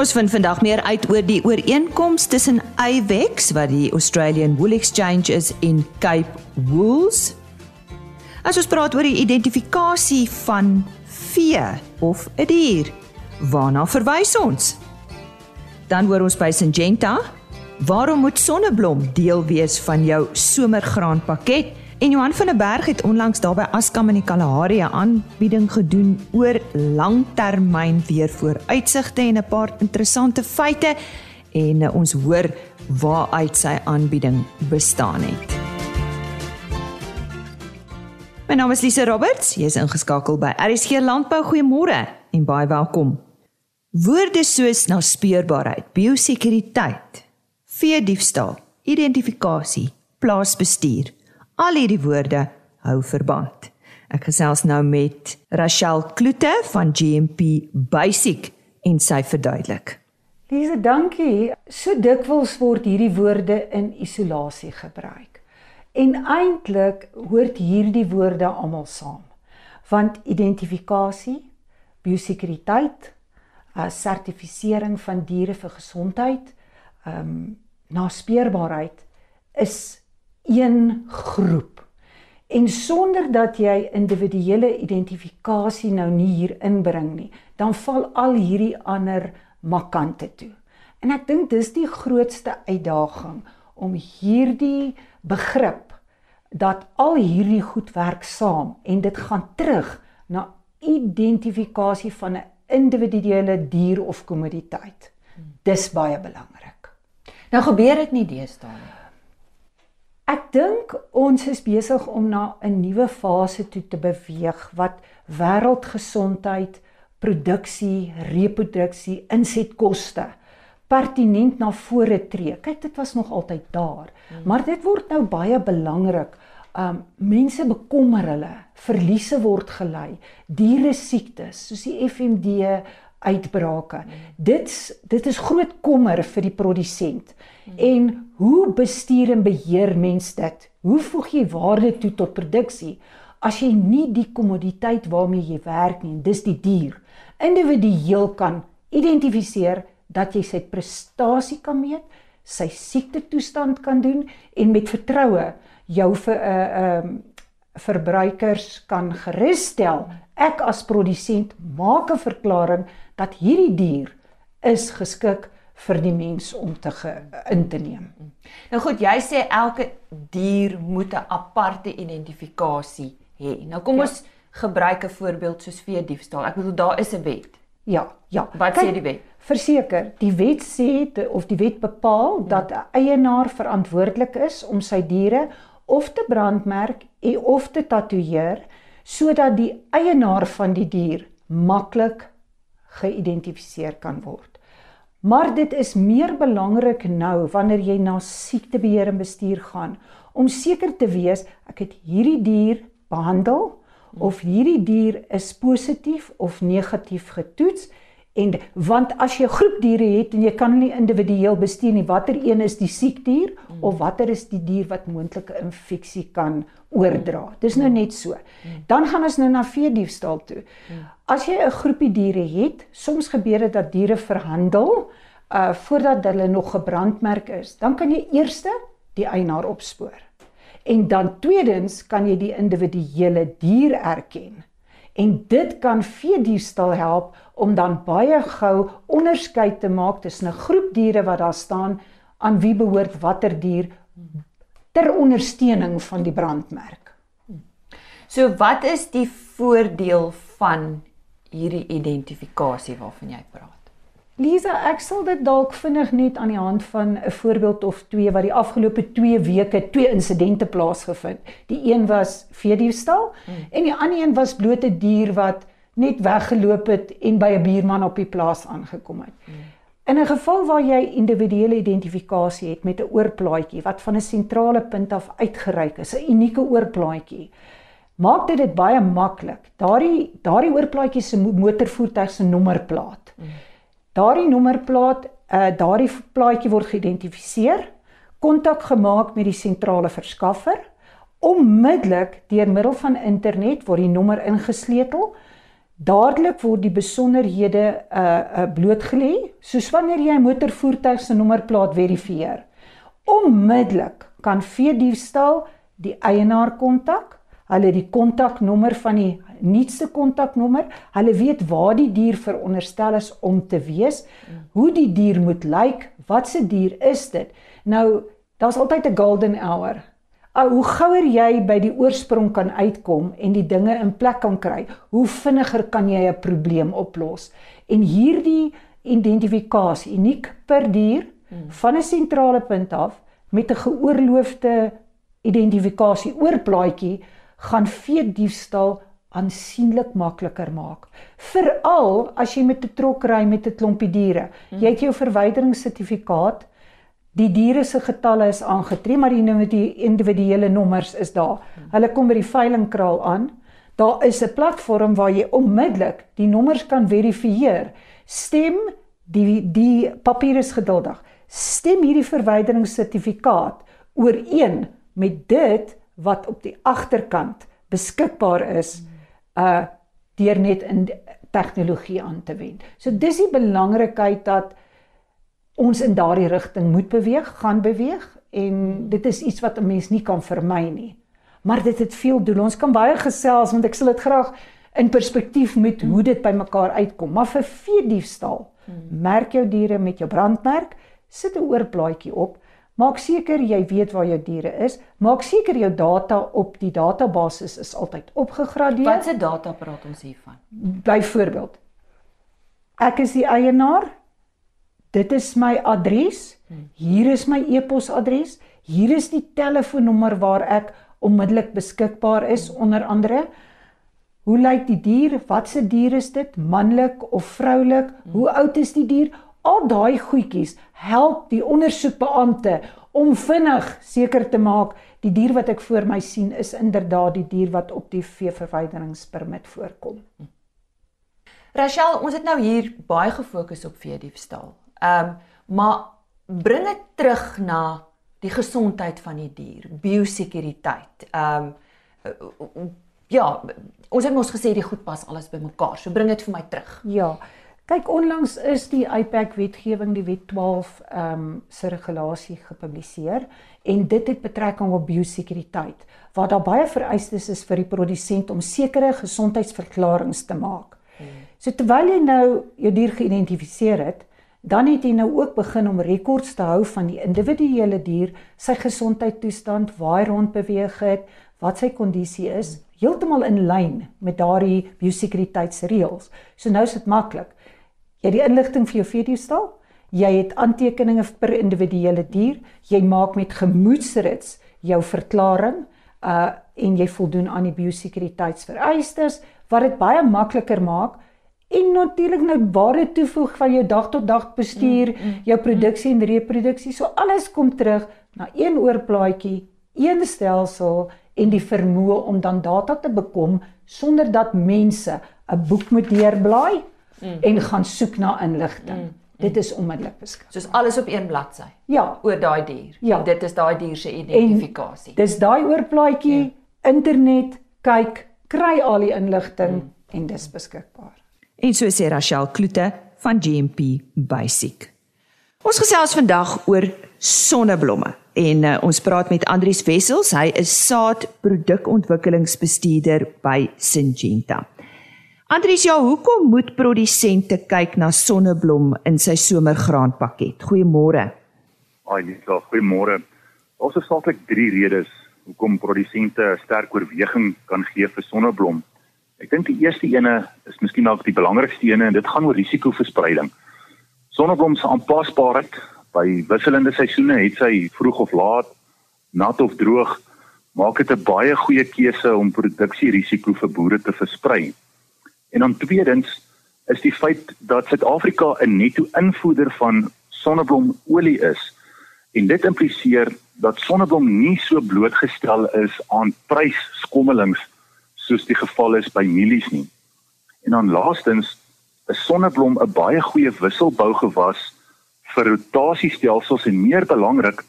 Ons vind vandag meer uit oor die ooreenkoms tussen Avex wat die Australian Wool Exchange is en Cape Wools. As ons praat oor die identifikasie van vee of 'n dier, waarna verwys ons? Dan hoor ons by Syngenta, waarom moet sonneblom deel wees van jou somergraanpakket? En Johan van der Berg het onlangs daar by Askam in die Kalahari 'n aanbieding gedoen oor langtermyn weervooruitsigte en 'n paar interessante feite en uh, ons hoor waaruit sy aanbieding bestaan het. My naam is Lise Roberts. Jy is ingeskakel by RSG Landbou. Goeiemôre en baie welkom. Woorde soos naspeurbaarheid, biosekuriteit, vee diefstal, identifikasie, plaasbestuur Al hierdie woorde hou verband. Ek gesels nou met Rachel Kloete van GMP Basic en sy verduidelik. Lise, dankie. So dikwels word hierdie woorde in isolasie gebruik. En eintlik hoort hierdie woorde almal saam. Want identifikasie, biosekuriteit, uh, sertifisering van diere vir gesondheid, ehm um, naspeurbaarheid is een groep. En sonder dat jy individuele identifikasie nou nie hier inbring nie, dan val al hierdie ander makante toe. En ek dink dis die grootste uitdaging om hierdie begrip dat al hierdie goed werk saam en dit gaan terug na identifikasie van 'n individuele dier of kommoditeit. Dis baie belangrik. Nou gebeur dit nie deesdae nie. Ek dink ons is besig om na 'n nuwe fase toe te beweeg wat wêreldgesondheid, produksie, reproduksie, insetkoste pertinent na vore tree. Kyk, dit was nog altyd daar, hmm. maar dit word nou baie belangrik. Um mense bekommer hulle, verliese word gelei, diere siektes soos die FMD uitbrake. Dit dit is groot kommer vir die produsent. En hoe bestuur en beheer mens dit? Hoe voeg jy waarde toe tot produksie as jy nie die kommoditeit waarmee jy werk nie, dis die dier, individueel kan identifiseer dat jy sy prestasie kan meet, sy siekte toestand kan doen en met vertroue jou vir 'n uh, ehm uh, verbruikers kan gerusstel. Ek as produsent maak 'n verklaring dat hierdie dier is geskik vir die mens om te ge, in te neem. Nou goed, jy sê elke dier moet 'n aparte identifikasie hê. Nou kom ja. ons gebruik 'n voorbeeld soos vee diefstal. Ek bedoel daar is 'n wet. Ja, ja. Wat Kijk, sê die wet? Verseker, die wet sê of die wet bepaal hmm. dat 'n eienaar verantwoordelik is om sy diere of te brandmerk en of te tatoeëer sodat die eienaar van die dier maklik geïdentifiseer kan word. Maar dit is meer belangrik nou wanneer jy na siektebeheer en bestuur gaan om seker te wees ek het hierdie dier behandel of hierdie dier is positief of negatief getoets en want as jy 'n groep diere het en jy kan nie individueel bestuur nie watter een is die siek dier of watter is die dier wat moontlike infeksie kan oordra. Dis nou net so. Dan gaan ons nou na vee diefstal toe. As jy 'n groepie diere het, soms gebeur dit dat diere verhandel uh voordat hulle nog gebrandmerk is, dan kan jy eers die eienaar opspoor. En dan tweedens kan jy die individuele dier erken. En dit kan vee diefstal help om dan baie gou onderskeid te maak tussen 'n groep diere wat daar staan aan wie behoort watter dier ter ondersteuning van die brandmerk. So wat is die voordeel van hierdie identifikasie waarvan jy praat? Lisa, ek sal dit dalk vinnig net aan die hand van 'n voorbeeld of twee wat die afgelope 2 weke twee insidente plaasgevind. Die een was veediefstal hmm. en die ander een was blote dier wat net weggeloop het en by 'n buurman op die plaas aangekom het. Hmm. In 'n geval waar jy individuele identifikasie het met 'n oorplaatjie wat van 'n sentrale punt af uitgereik is, 'n unieke oorplaatjie, maak dit dit baie maklik. Daardie daardie oorplaatjie se motorvoertuig se nommerplaat. Mm. Daardie nommerplaat, uh daardie plaatjie word geïdentifiseer, kontak gemaak met die sentrale verskaffer, onmiddellik deur middel van internet word die nommer ingesleutel. Dadelik word die besonderhede uh uh blootgelê, soos wanneer jy 'n motorvoertuig se nommerplaat verifieer. Onmiddellik kan veediefstal die eienaar kontak, hulle die kontaknommer van die nuutste kontaknommer, hulle weet waar die dier veronderstel is om te wees, hoe die dier moet lyk, wat se dier is dit? Nou, daar's altyd 'n golden hour. Uh, hoe gouer jy by die oorsprong kan uitkom en die dinge in plek kan kry, hoe vinniger kan jy 'n probleem oplos. En hierdie identifikasie uniek per dier van 'n sentrale punt af met 'n geoorloofde identifikasie oorplaatjie gaan veediefstal aansienlik makliker maak. Veral as jy met 'n trok ry met 'n klompie diere. Jy het jou verwyderingssertifikaat Die diere se getalle is aangetree, maar die individuele nommers is daar. Hulle kom by die veilingkraal aan. Daar is 'n platform waar jy onmiddellik die nommers kan verifieer. Stem die die papier is geduldig. Stem hierdie verwyderingssertifikaat ooreen met dit wat op die agterkant beskikbaar is uh deur net in tegnologie aan te wend. So dis die belangrikheid dat ons in daardie rigting moet beweeg, gaan beweeg en dit is iets wat 'n mens nie kan vermy nie. Maar dit het veel doel. Ons kan baie gesels want ek sal dit graag in perspektief met hoe dit by mekaar uitkom. Maar vir vee diefstal, merk jou diere met jou brandmerk, sit 'n oorplaatjie op. Maak seker jy weet waar jou diere is. Maak seker jou data op die database is altyd opgegradeer. Wat se data praat ons hiervan? Byvoorbeeld, ek is die eienaar Dit is my adres. Hier is my e-posadres. Hier is die telefoonnommer waar ek onmiddellik beskikbaar is onder andere. Hoe lyk die dier? Wat se dier is dit? Manlik of vroulik? Hoe oud is die dier? Al daai goedjies help die ondersoekbeampte om vinnig seker te maak die dier wat ek voor my sien is inderdaad die dier wat op die veeverwyderingspermit voorkom. Rachel, ons het nou hier baie gefokus op veediefstal. Ehm um, maar bring dit terug na die gesondheid van die dier, biosekuriteit. Ehm um, ja, ons het mos gesê die goed pas alles bymekaar. So bring dit vir my terug. Ja. Kyk, onlangs is die IPAC wetgewing, die Wet 12 ehm um, se regulasie gepubliseer en dit het betrekking op biosekuriteit waar daar baie vereistes is vir die produsent om sekere gesondheidsverklaringe te maak. Hmm. So terwyl jy nou jou dier geïdentifiseer het, Dan het hy nou ook begin om rekords te hou van die individuele dier, sy gesondheidstoestand, waar hy rond beweeg het, wat sy kondisie is, heeltemal in lyn met daardie biosekuriteitsreëls. So nou is dit maklik. Jy het die inligting vir jou veediefstal, jy het aantekeninge per individuele dier, jy maak met gemoedsrits jou verklaring uh en jy voldoen aan die biosekuriteitsvereistes wat dit baie makliker maak en natuurlik nou ware toevoeg van jou dag tot dag bestuur, mm, mm, jou produksie en reproduksie. So alles kom terug na een oorplaatjie, een stelsel en die vermoë om dan data te bekom sonder dat mense 'n boek moet deurblaai mm. en gaan soek na inligting. Mm. Dit is onmiddellik beskikbaar. Soos alles op een bladsy. Ja, oor daai dier. Ja. En dit is daai dier se identifikasie. Dis daai oorplaatjie, ja. internet, kyk, kry al die inligting mm. en dis beskikbaar. En so sê Rachel Kloete van GMP Basic. Ons gesels vandag oor sonneblomme en uh, ons praat met Andrius Wessels. Hy is saadprodukontwikkelingsbestuurder by Syngenta. Andrius, ja, hoekom moet produsente kyk na sonneblom in sy somergraanpakket? Goeiemôre. Ai, Lisa, goeiemôre. Ons het saaklik 3 redes hoekom produsente 'n sterk oorweging kan gee vir sonneblom. Ek dink die eerste ene is miskien dalk die belangrikste ene en dit gaan oor risikoverspreiding. Sonneblom se aanpasbaarheid by wisselende seisoene, het sy vroeg of laat, nat of droog, maak dit 'n baie goeie keuse om produksierisiko vir boere te versprei. En dan tweedens is die feit dat Suid-Afrika 'n netto invoerder van sonneblomolie is en dit impliseer dat sonneblom nie so blootgestel is aan pryskommelings soos die geval is by mielies nie. En dan laastens, 'n sonneblom 'n baie goeie wisselbougewas vir rotasiestelsels en meer belangrik,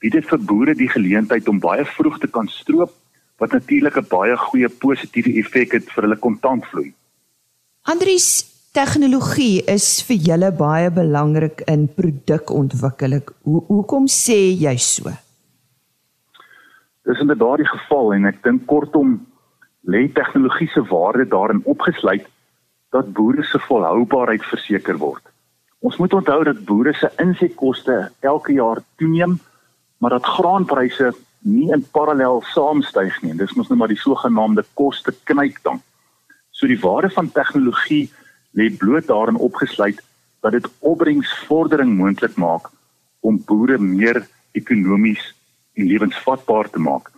bied dit vir boere die geleentheid om baie vroeg te kan stroop wat natuurlik 'n baie goeie positiewe effek het vir hulle kontantvloei. Andries, tegnologie is vir julle baie belangrik in produkontwikkeling. Hoe hoekom sê jy so? Dis inderdaad die geval en ek dink kortom lê tegnologie se waarde daarin opgesluit dat boere se volhoubaarheid verseker word. Ons moet onthou dat boere se insetkoste elke jaar toeneem, maar dat graanpryse nie in parallel saamstyg nie. Dis mos nou maar die sogenaamde koste knyptang. So die waarde van tegnologie lê bloot daarin opgesluit dat dit opbrengsvordering moontlik maak om boere meer ekonomies en lewensvatbaar te maak.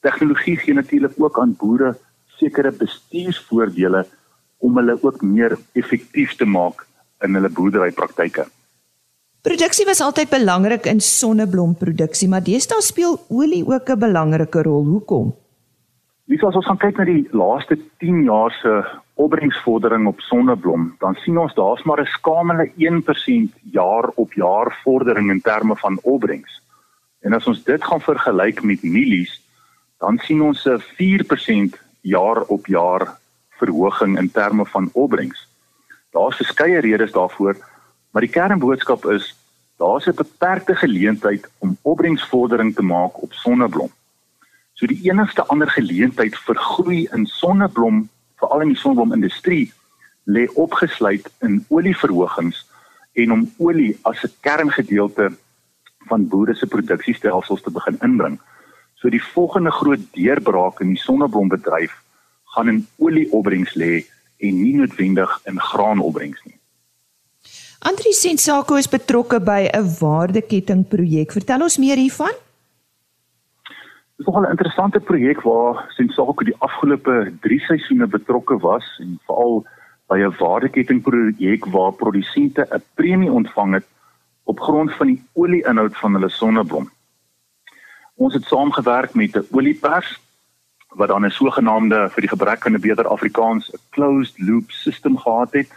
Tegnologie gee natuurlik ook aan boere sekere bestuursvoordele om hulle ook meer effektief te maak in hulle boerderypraktyke. Produksie was altyd belangrik in sonneblomproduksie, maar deesdae speel olie ook 'n belangrike rol. Hoekom? Wie as ons gaan kyk na die laaste 10 jaar se opbrengsvordering op sonneblom, dan sien ons daar's maar 'n skamele 1% jaar op jaar vordering in terme van opbrengs. En as ons dit gaan vergelyk met mielies, dan sien ons 'n 4% jaar op jaar verhoging in terme van opbrengs. Daar's verskeie redes daarvoor, maar die kernboodskap is daar's 'n beperkte geleentheid om opbrengsvordering te maak op sonneblom. So die enigste ander geleentheid vir groei in sonneblom, veral in die sonneblomindustrie, lê opgesluit in olieverhogings en om olie as 'n kerngedeelte van boere se produksiestelsels te begin inbring. So die volgende groot deurbraak in die sonneblombedryf gaan in olieopbrengs lê en nie noodwendig in graanopbrengs nie. Andri Sensako is betrokke by 'n waardeketting projek. Vertel ons meer hiervan. Dit is nogal 'n interessante projek waar Sensako die afgelope 3 seisoene betrokke was en veral by 'n waardeketting projek waar produsente 'n premie ontvang het op grond van die olie-inhoud van hulle sonneblom. Ons het saamgewerk met 'n oliepers wat dan 'n sogenaamde vir die gebrek aan 'n beter Afrikaans 'n closed loop system gehad het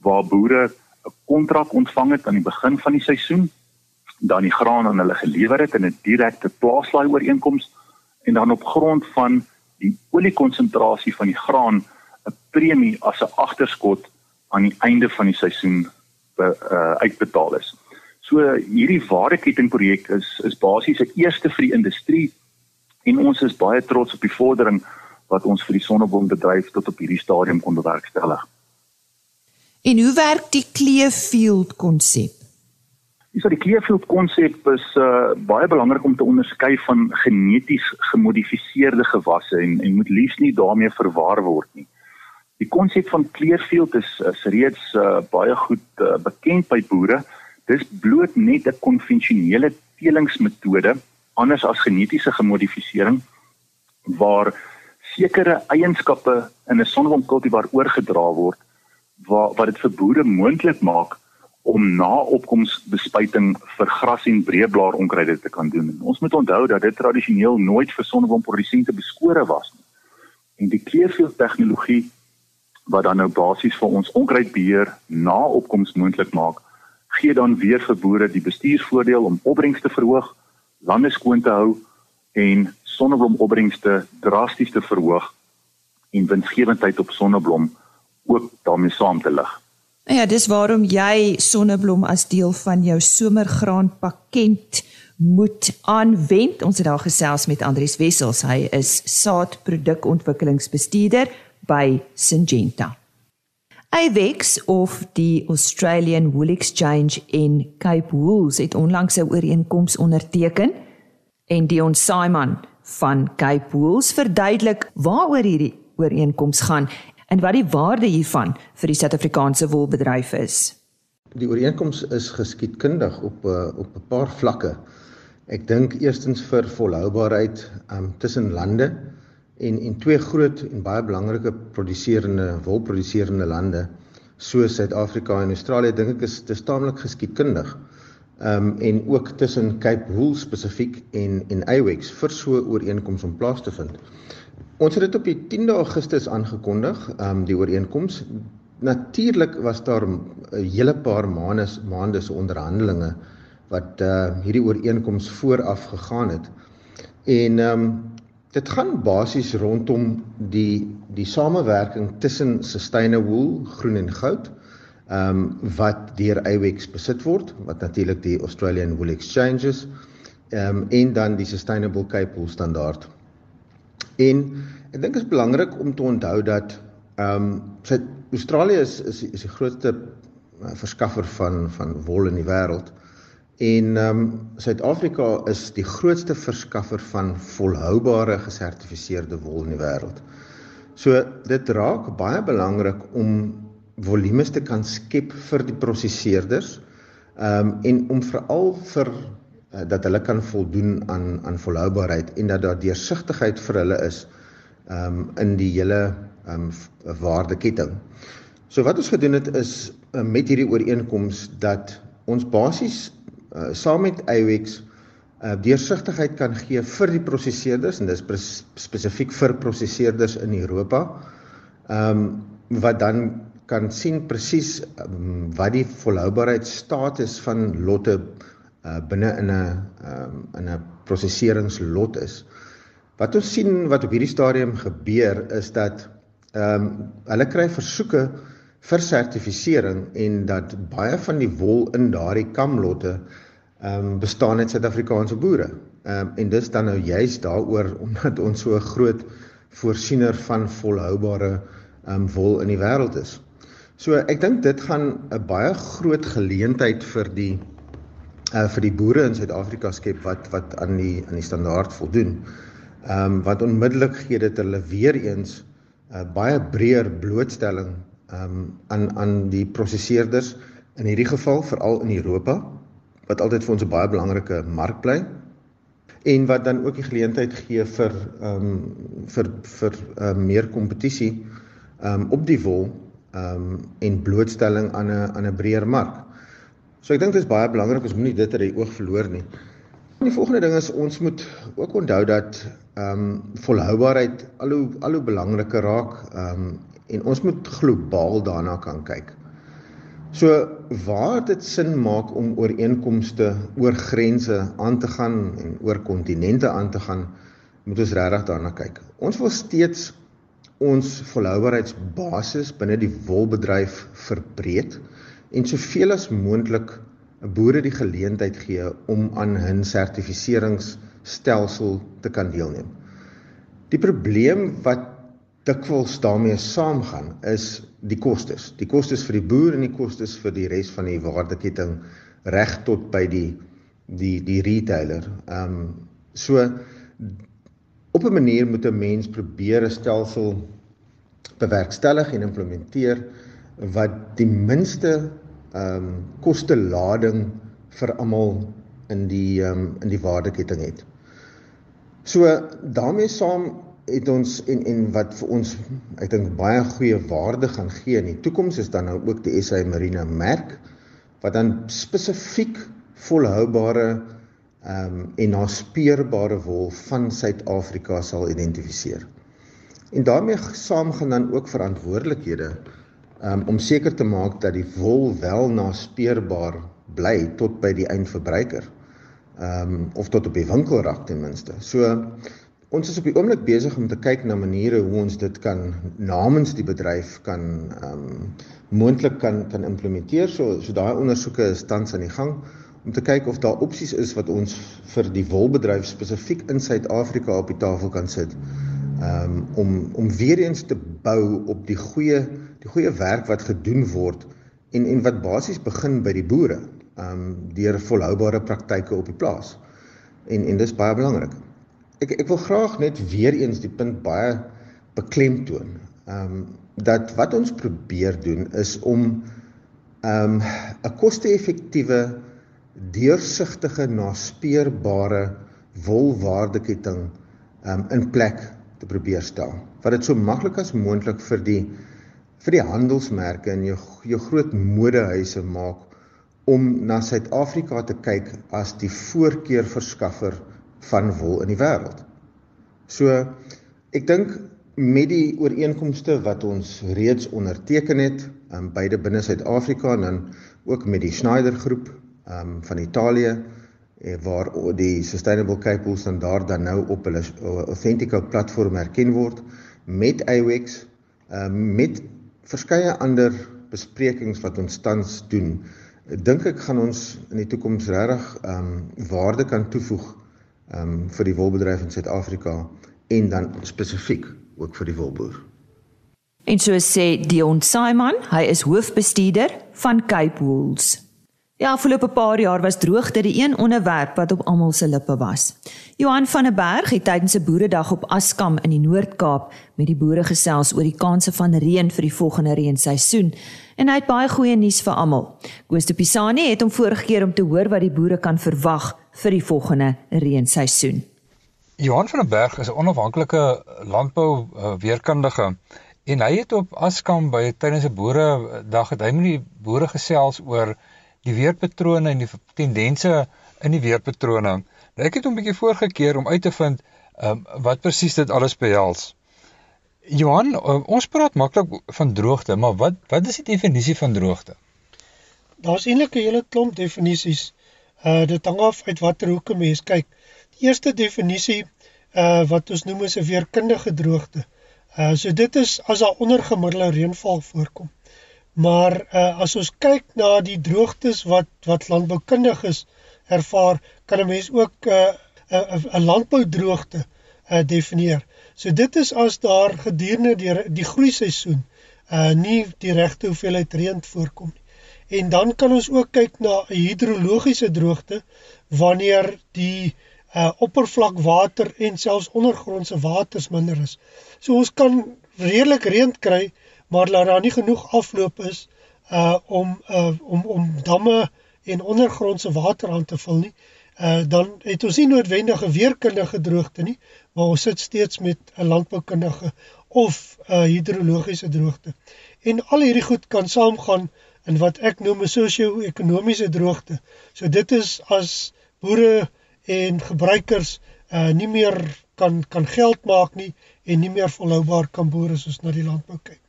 waar boere 'n kontrak ontvang het aan die begin van die seisoen dan die graan aan hulle gelewer het in 'n direkte plaaslaai ooreenkoms en dan op grond van die oliekonsentrasie van die graan 'n premie as 'n agterskot aan die einde van die seisoen be, uh, uitbetaal is. So hierdie waardekettingprojek is is basies 'n eerste vir die industrie en ons is baie trots op die vordering wat ons vir die sonneboombedryf tot op hierdie stadium kon bewerkstellig. En hoe werk die Clearfield konsep? Dis die Clearfield konsep is uh, baie belangrik om te onderskei van geneties gemodifiseerde gewasse en en moet liefs nie daarmee verwar word nie. Die konsep van Clearfield is, is reeds uh, baie goed uh, bekend by boere. Dis bloot net 'n konvensionele telingsmetode anders as genetiese gemodifisering waar sekere eienskappe in 'n sonneblomkultivar oorgedra word waar wat dit vir boere moontlik maak om na opkomsbespuiting vir gras en breëblaar onkruide te kan doen. Ons moet onthou dat dit tradisioneel nooit vir sonneblomproduksente beskore was nie. En die kleurveld tegnologie wat dan nou basies vir ons onkruidbeheer na opkoms moontlik maak, gee dan weer vir boere die bestuursvoordeel om opbrengste te verhoog, lande skoon te hou en sonneblomopbrengste drasties te verhoog en winsgewendheid op sonneblom ook daarmee saam te lig. Nou ja, dis waarom jy sonneblom as deel van jou somergraanpakket moet aanwend. Ons het daar gesels met Andrius Wessels. Hy is saadprodukontwikkelingsbestuurder by Syngenta. Avex of die Australian Wool Exchange in Cape Wool het onlangs 'n ooreenkoms onderteken en Dion Simon van Cape Wool verduidelik waaroor hierdie ooreenkoms gaan en wat die waarde hiervan vir die Suid-Afrikaanse wolbedryf is. Die ooreenkoms is geskiedkundig op uh, op 'n paar vlakke. Ek dink eerstens vir volhoubaarheid um, tussen lande en en twee groot en baie belangrike produseerende wolproduseerende lande soos Suid-Afrika en Australië dink ek is dis taamlik geskiedkundig. Ehm um, en ook tussen Cape Wool spesifiek en en Iwex vir so 'n ooreenkoms om plaas te vind. Ons het dit op die 10de Augustus aangekondig, ehm um, die ooreenkoms. Natuurlik was daar 'n hele paar maande maande se onderhandelinge wat uh hierdie ooreenkoms vooraf gegaan het. En ehm um, dit gaan basies rondom die die samewerking tussen Sustainable Groen en Goud ehm um, wat deur Iwex besit word wat natuurlik die Australian Wool Exchange is ehm um, en dan die Sustainable Cape Wool standaard. En ek dink dit is belangrik om te onthou dat ehm um, Australië is is is die grootste uh, verskaffer van van wol in die wêreld. En ehm um, Suid-Afrika is die grootste verskaffer van volhoubare gesertifiseerde wol in die wêreld. So dit raak baie belangrik om volumes te kan skep vir die prosesseerders ehm um, en om veral vir uh, dat hulle kan voldoen aan aan volhoubaarheid en dat daar deursigtigheid vir hulle is ehm um, in die hele ehm um, waardeketting. So wat ons gedoen het is uh, met hierdie ooreenkoms dat ons basies uh, saam met IWEX uh, deursigtigheid kan gee vir die prosesseerders en dis spesifiek vir prosesseerders in Europa. Ehm um, wat dan kan sien presies um, wat die volhoubaarheidsstatus van lotte uh, binne in 'n um, in 'n prosesseringslot is. Wat ons sien wat op hierdie stadium gebeur is dat ehm um, hulle kry versoeke vir sertifisering en dat baie van die wol in daardie kamlotte ehm um, bestaan uit Suid-Afrikaanse boere. Ehm um, en dis dan nou juist daaroor omdat ons so 'n groot voorsiener van volhoubare ehm um, wol in die wêreld is. So ek dink dit gaan 'n baie groot geleentheid vir die uh vir die boere in Suid-Afrika skep wat wat aan die aan die standaard voldoen. Ehm um, wat onmiddellik gee dit hulle weer eens 'n uh, baie breër blootstelling um, aan aan die prosesseerders in hierdie geval veral in Europa wat altyd vir ons 'n baie belangrike mark bly en wat dan ook die geleentheid gee vir ehm um, vir vir um, meer kompetisie ehm um, op die wol ehm um, en blootstelling aan 'n aan 'n breër mark. So ek dink dit is baie belangrik ons moenie dit uit die oog verloor nie. En die volgende ding is ons moet ook onthou dat ehm um, volhoubaarheid al hoe al hoe belangriker raak ehm um, en ons moet globaal daarna kan kyk. So waar dit sin maak om ooreenkomste oor grense aan te gaan en oor kontinente aan te gaan, moet ons regtig daarna kyk. Ons wil steeds ons volhoubaarheidsbasis binne die wolbedryf verbreed en soveel as moontlik boere die geleentheid gee om aan 'n sertifiseringsstelsel te kan deelneem. Die probleem wat dikwels daarmee saamgaan is die kostes. Die kostes vir die boer en die kostes vir die res van die waardeketting reg tot by die die die retailer. Ehm um, so op 'n manier moet 'n mens probeer 'n stelsel bewerkstellig en implementeer wat die minste ehm um, koste lading vir almal in die ehm um, in die waardeketting het. So daarmee saam het ons en en wat vir ons ek dink baie goeie waarde gaan gee in die toekoms is dan nou ook die SA Marina merk wat dan spesifiek volhoubare ehm um, en naspeurbare wol van Suid-Afrika sal identifiseer. En daarmee saam gaan dan ook verantwoordelikhede um, om seker te maak dat die wol wel naspeurbaar bly tot by die eindverbruiker. Ehm um, of tot op die winkelrak ten minste. So Ons is op die oomblik besig om te kyk na maniere hoe ons dit kan namens die bedryf kan ehm um, moontlik kan kan implementeer. So so daai ondersoeke is tans aan die gang om te kyk of daar opsies is wat ons vir die wolbedryf spesifiek in Suid-Afrika op die tafel kan sit. Ehm um, om om weer eens te bou op die goeie die goeie werk wat gedoen word en en wat basies begin by die boere ehm um, deur volhoubare praktyke op die plaas. En en dis baie belangrik ek ek wil graag net weer eens die punt baie beklemtoon. Ehm um, dat wat ons probeer doen is om ehm um, 'n koste-effektiewe deursigtige naspeurbare wolwaardeketting ehm um, in plek te probeer stel. Wat dit so maklik as moontlik vir die vir die handelsmerke en jou jou groot modehuise maak om na Suid-Afrika te kyk as die voorkeurverskaffer van wol in die wêreld. So ek dink met die ooreenkomste wat ons reeds onderteken het, um, beide binne Suid-Afrika en dan ook met die Schneider groep um, van Italië eh, waar die Sustainable Cape Wool standaard dan nou op hulle Authentico platform erken word met IWEX uh, met verskeie ander besprekings wat ons tans doen. Dink ek gaan ons in die toekoms regtig ehm um, waarde kan toevoeg um, vir die wolbedryf in Suid-Afrika en dan spesifiek ook vir die wolboer. En so sê Dion Simon, hy is hoofbestuurder van Cape Wools. Ja, afgelope paar jaar was droogte die een onderwerp wat op almal se lippe was. Johan van der Berg het tydens 'n boeredag op Askam in die Noord-Kaap met die boere gesels oor die kanse van reën vir die volgende reenseisoen en hy het baie goeie nuus vir almal. Koos de Pisani het hom vorige keer om te hoor wat die boere kan verwag vir die volgende reenseisoen. Johan van der Berg is 'n onafhanklike landbou uh, weerkundige en hy het op Askam by tydens 'n boeredag het hy met die boere gesels oor die weerpatrone en die tendense in die weerpatrone. Nou ek het hom 'n bietjie voorgekeer om uit te vind um, wat presies dit alles behels. Johan, um, ons praat maklik van droogte, maar wat wat is die definisie van droogte? Daar's eintlik 'n hele klomp definisies. Uh dit hang af uit watter hoek 'n mens kyk. Die eerste definisie uh wat ons noem is 'n weerkundige droogte. Uh so dit is as daar ondergemiddelde reënval voorkom. Maar uh, as ons kyk na die droogtes wat wat landboukundiges ervaar, kan 'n mens ook 'n uh, 'n landboudroogte uh, definieer. So dit is as daar gedurende die die groeiseisoen uh nie die regte hoeveelheid reën voorkom nie. En dan kan ons ook kyk na 'n hidrologiese droogte wanneer die uh oppervlakwater en selfs ondergrondse waters minder is. So ons kan redelik reën kry maar laat daar nie genoeg afloop is uh om uh om om damme en ondergrondse water aan te vul nie. Uh dan het ons nie noodwendige weerkundige droogte nie, maar ons sit steeds met 'n landboukundige of 'n uh, hidrologiese droogte. En al hierdie goed kan saamgaan in wat ek noem 'n sosio-ekonomiese droogte. So dit is as boere en gebruikers uh nie meer kan kan geld maak nie en nie meer volhoubaar kan boere soos na die landbou kyk.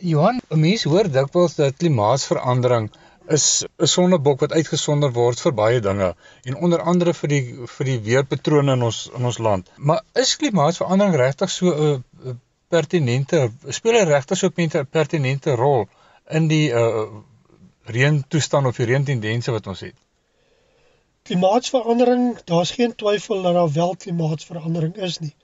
Johan, mense hoor dikwels dat klimaatsverandering is 'n sonnebok wat uitgesonder word vir baie dinge en onder andere vir die vir die weerpatrone in ons in ons land. Maar is klimaatsverandering regtig so 'n pertinente speel regtig so 'n pertinente rol in die uh reëntoestand of die reëntendense wat ons het? Klimaatsverandering, daar's geen twyfel dat daar wel klimaatsverandering is nie.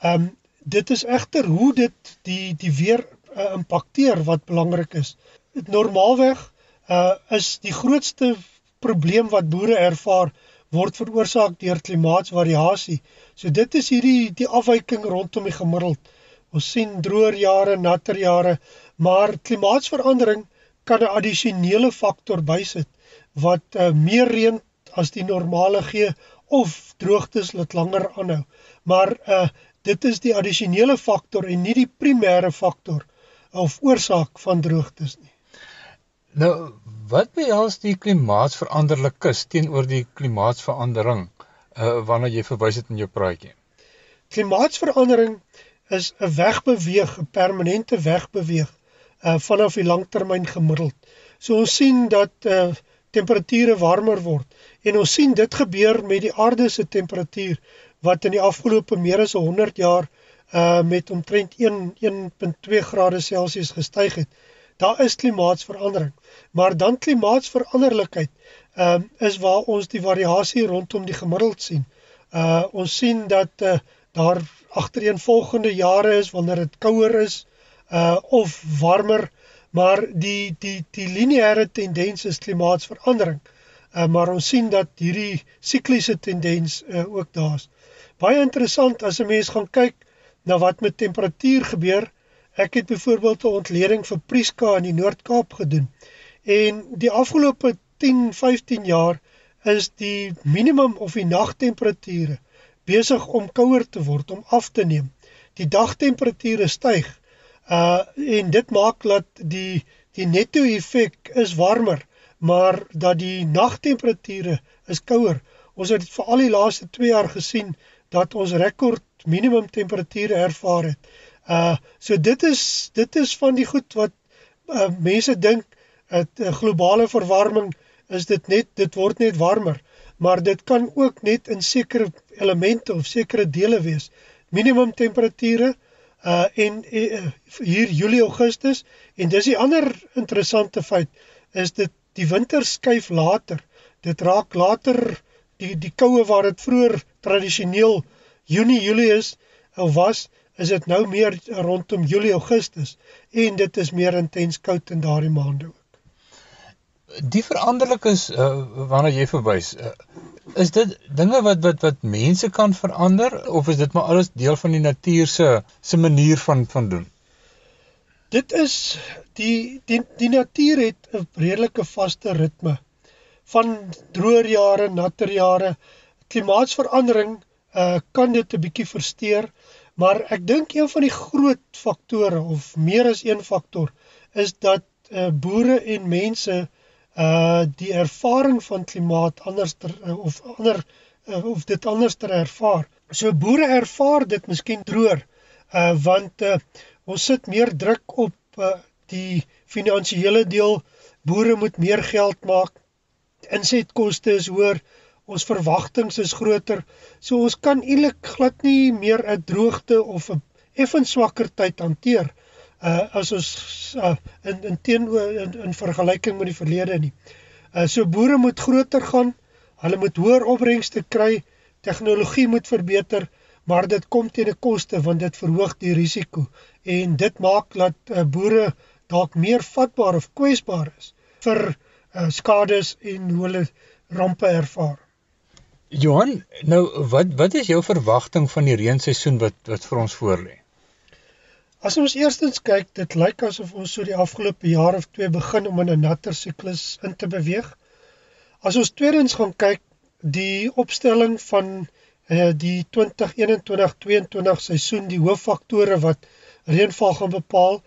Ehm um, dit is egter hoe dit die die weer uh, impakteer wat belangrik is. Dit normaalweg uh is die grootste probleem wat boere ervaar word veroorsaak deur klimaatsvariasie. So dit is hierdie die afwyking rondom die gemiddeld. Ons sien droër jare, natter jare, maar klimaatsverandering kan 'n addisionele faktor bysit wat uh, meer reën as die normale gee of droogtes laat langer aanhou. Maar uh dit is die addisionele faktor en nie die primêre faktor of oorsaak van droogtes nie. Nou, wat behels die klimaatsveranderlikes teenoor die klimaatsverandering uh wanneer jy verwys het in jou praatjie? Klimaatsverandering is 'n wegbeweeg, 'n permanente wegbeweeg uh vanaf die langtermyn gemiddeld. So ons sien dat uh temperature warmer word en ons sien dit gebeur met die aarde se temperatuur wat in die afgelope meer as 100 jaar uh met omtrent 1 1.2 grade Celsius gestyg het. Daar is klimaatsverandering, maar dan klimaatsveranderlikheid ehm uh, is waar ons die variasie rondom die gemiddeld sien. Uh ons sien dat uh, daar agtereenvolgende jare is wanneer dit kouer is uh of warmer, maar die die die lineêre tendens is klimaatsverandering. Uh maar ons sien dat hierdie sikliese tendens uh, ook daar's. Baie interessant as 'n mens gaan kyk na wat met temperatuur gebeur. Ek het byvoorbeeld 'n ontleding vir Prieska in die Noord-Kaap gedoen. En die afgelope 10-15 jaar is die minimum of die nagtemperature besig om kouer te word, om af te neem. Die dagtemperature styg. Uh en dit maak dat die die netto effek is warmer, maar dat die nagtemperature is kouer. Ons het vir al die laaste 2 jaar gesien dat ons rekord minimum temperature ervaar het. Uh so dit is dit is van die goed wat uh, mense dink dat uh, globale verwarming is dit net dit word net warmer. maar dit kan ook net in sekere elemente of sekere dele wees. Minimum temperature uh en uh, hier Julie Augustus en dis die ander interessante feit is dit die winter skuif later. Dit raak later die die koue waar dit vroeër tradisioneel Junie Julie is of was, is dit nou meer rondom Julie Augustus en dit is meer intens koud in daardie maande ook. Die veranderlik is uh, waarna jy verwys. Uh, is dit dinge wat wat wat mense kan verander of is dit maar alles deel van die natuur se se manier van van doen? Dit is die die die natuur het 'n redelike vaste ritme van droër jare, natter jare. Klimaatsverandering uh kan dit 'n bietjie versteur, maar ek dink een van die groot faktore of meer as een faktor is dat uh boere en mense uh uh die ervaring van klimaat anders ter, uh, of ander uh, of dit anders ter ervaar. So boere ervaar dit miskien droër uh want uh, ons sit meer druk op uh, die finansiële deel. Boere moet meer geld maak. Insetkoste is hoër. Ons verwagtinge is groter. So ons kan eintlik glad nie meer 'n droogte of 'n effens swakker tyd hanteer uh as ons uh, in in teenoor in, in vergelyking met die verlede nie. Uh so boere moet groter gaan, hulle moet hoër opbrengste kry, tegnologie moet verbeter, maar dit kom teen 'n koste want dit verhoog die risiko en dit maak dat uh, boere dalk meer vatbaar of kwesbaar is vir uh, skades en hoe hulle rampe ervaar. Johan, nou wat wat is jou verwagting van die reenseisoen wat wat vir ons voorlê? As ons eerstens kyk, dit lyk asof ons so die afgelope jaar of twee begin om in 'n natter siklus in te beweeg. As ons tweedens gaan kyk, die opstelling van uh, die 2021-22 seisoen, die hooffaktore wat reënval gaan bepaal,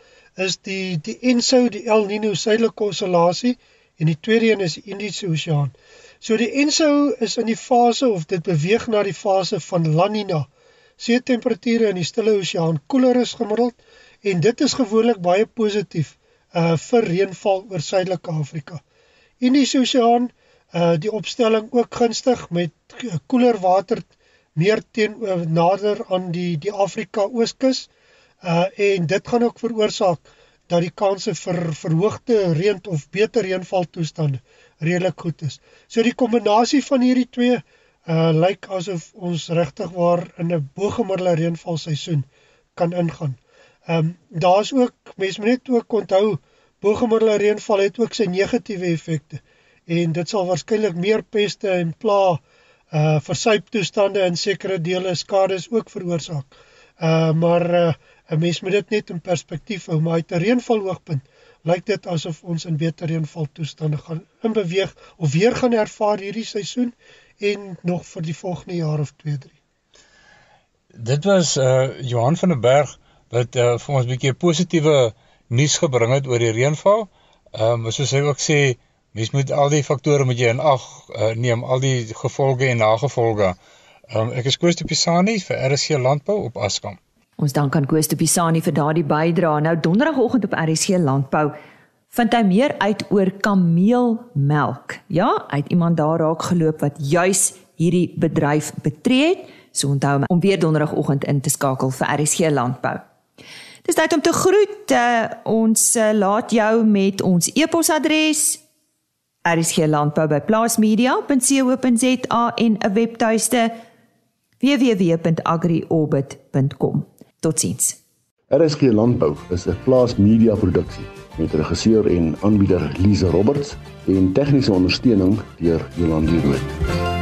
is die die ENSO, die El Niño suidelike oscillasie en die tweede een is die Indiese Oseaan. So die ENSO is in die fase of dit beweeg na die fase van La Niña see temperature in die Stille Oseaan koeler is gemiddeld en dit is gewoonlik baie positief uh vir reënval oor Suidelike Afrika. Indiese Oseaan uh die opstelling ook gunstig met koeler water meer teen uh, nader aan die die Afrika Ooskus uh en dit gaan ook veroorsaak dat die kanse vir verhoogde reën of beter reënval toestande redelik goed is. So die kombinasie van hierdie twee uh lyk asof ons regtig waar in 'n bogemiddelde reënvalseisoen kan ingaan. Ehm um, daar's ook mense moet net ook onthou bogemiddelde reënval het ook sy negatiewe effekte en dit sal waarskynlik meer peste en pla uh versuiptoestande in sekere dele skades ook veroorsaak. Uh maar uh 'n mens moet dit net in perspektief hou, maar uit 'n reënvalhoogpunt lyk dit asof ons in beter reënvaltoestande gaan inbeweeg of weer gaan ervaar hierdie seisoen en nog vir die volgende jaar of 2 3. Dit was uh Johan van der Berg wat uh vir ons 'n bietjie positiewe nuus gebring het oor die reënval. Ehm um, soos hy ook sê, mens moet al die faktore moet jy in ag uh, neem, al die gevolge en nagevolge. Ehm um, ek is Koos de Pisani vir RSC Landbou op Askam. Ons dank aan Koos de Pisani vir daardie bydrae. Nou donderdagoggend op RSC Landbou vind hy meer uit oor kameelmelk. Ja, hy het iemand daar raak geloop wat juis hierdie bedryf betree het. So onthou om weer donderdagoggend in te skakel vir RSG Landbou. Dis tyd om te groet. Uh, ons uh, laat jou met ons e-posadres rsglandbou@plaasmedia.co.za en 'n webtuiste www.agriorbit.com. Totsiens. RSG Landbou is 'n plaasmedia produksie met regisseur en aanbieder Lize Roberts en tegniese ondersteuning deur Jolande Rooi.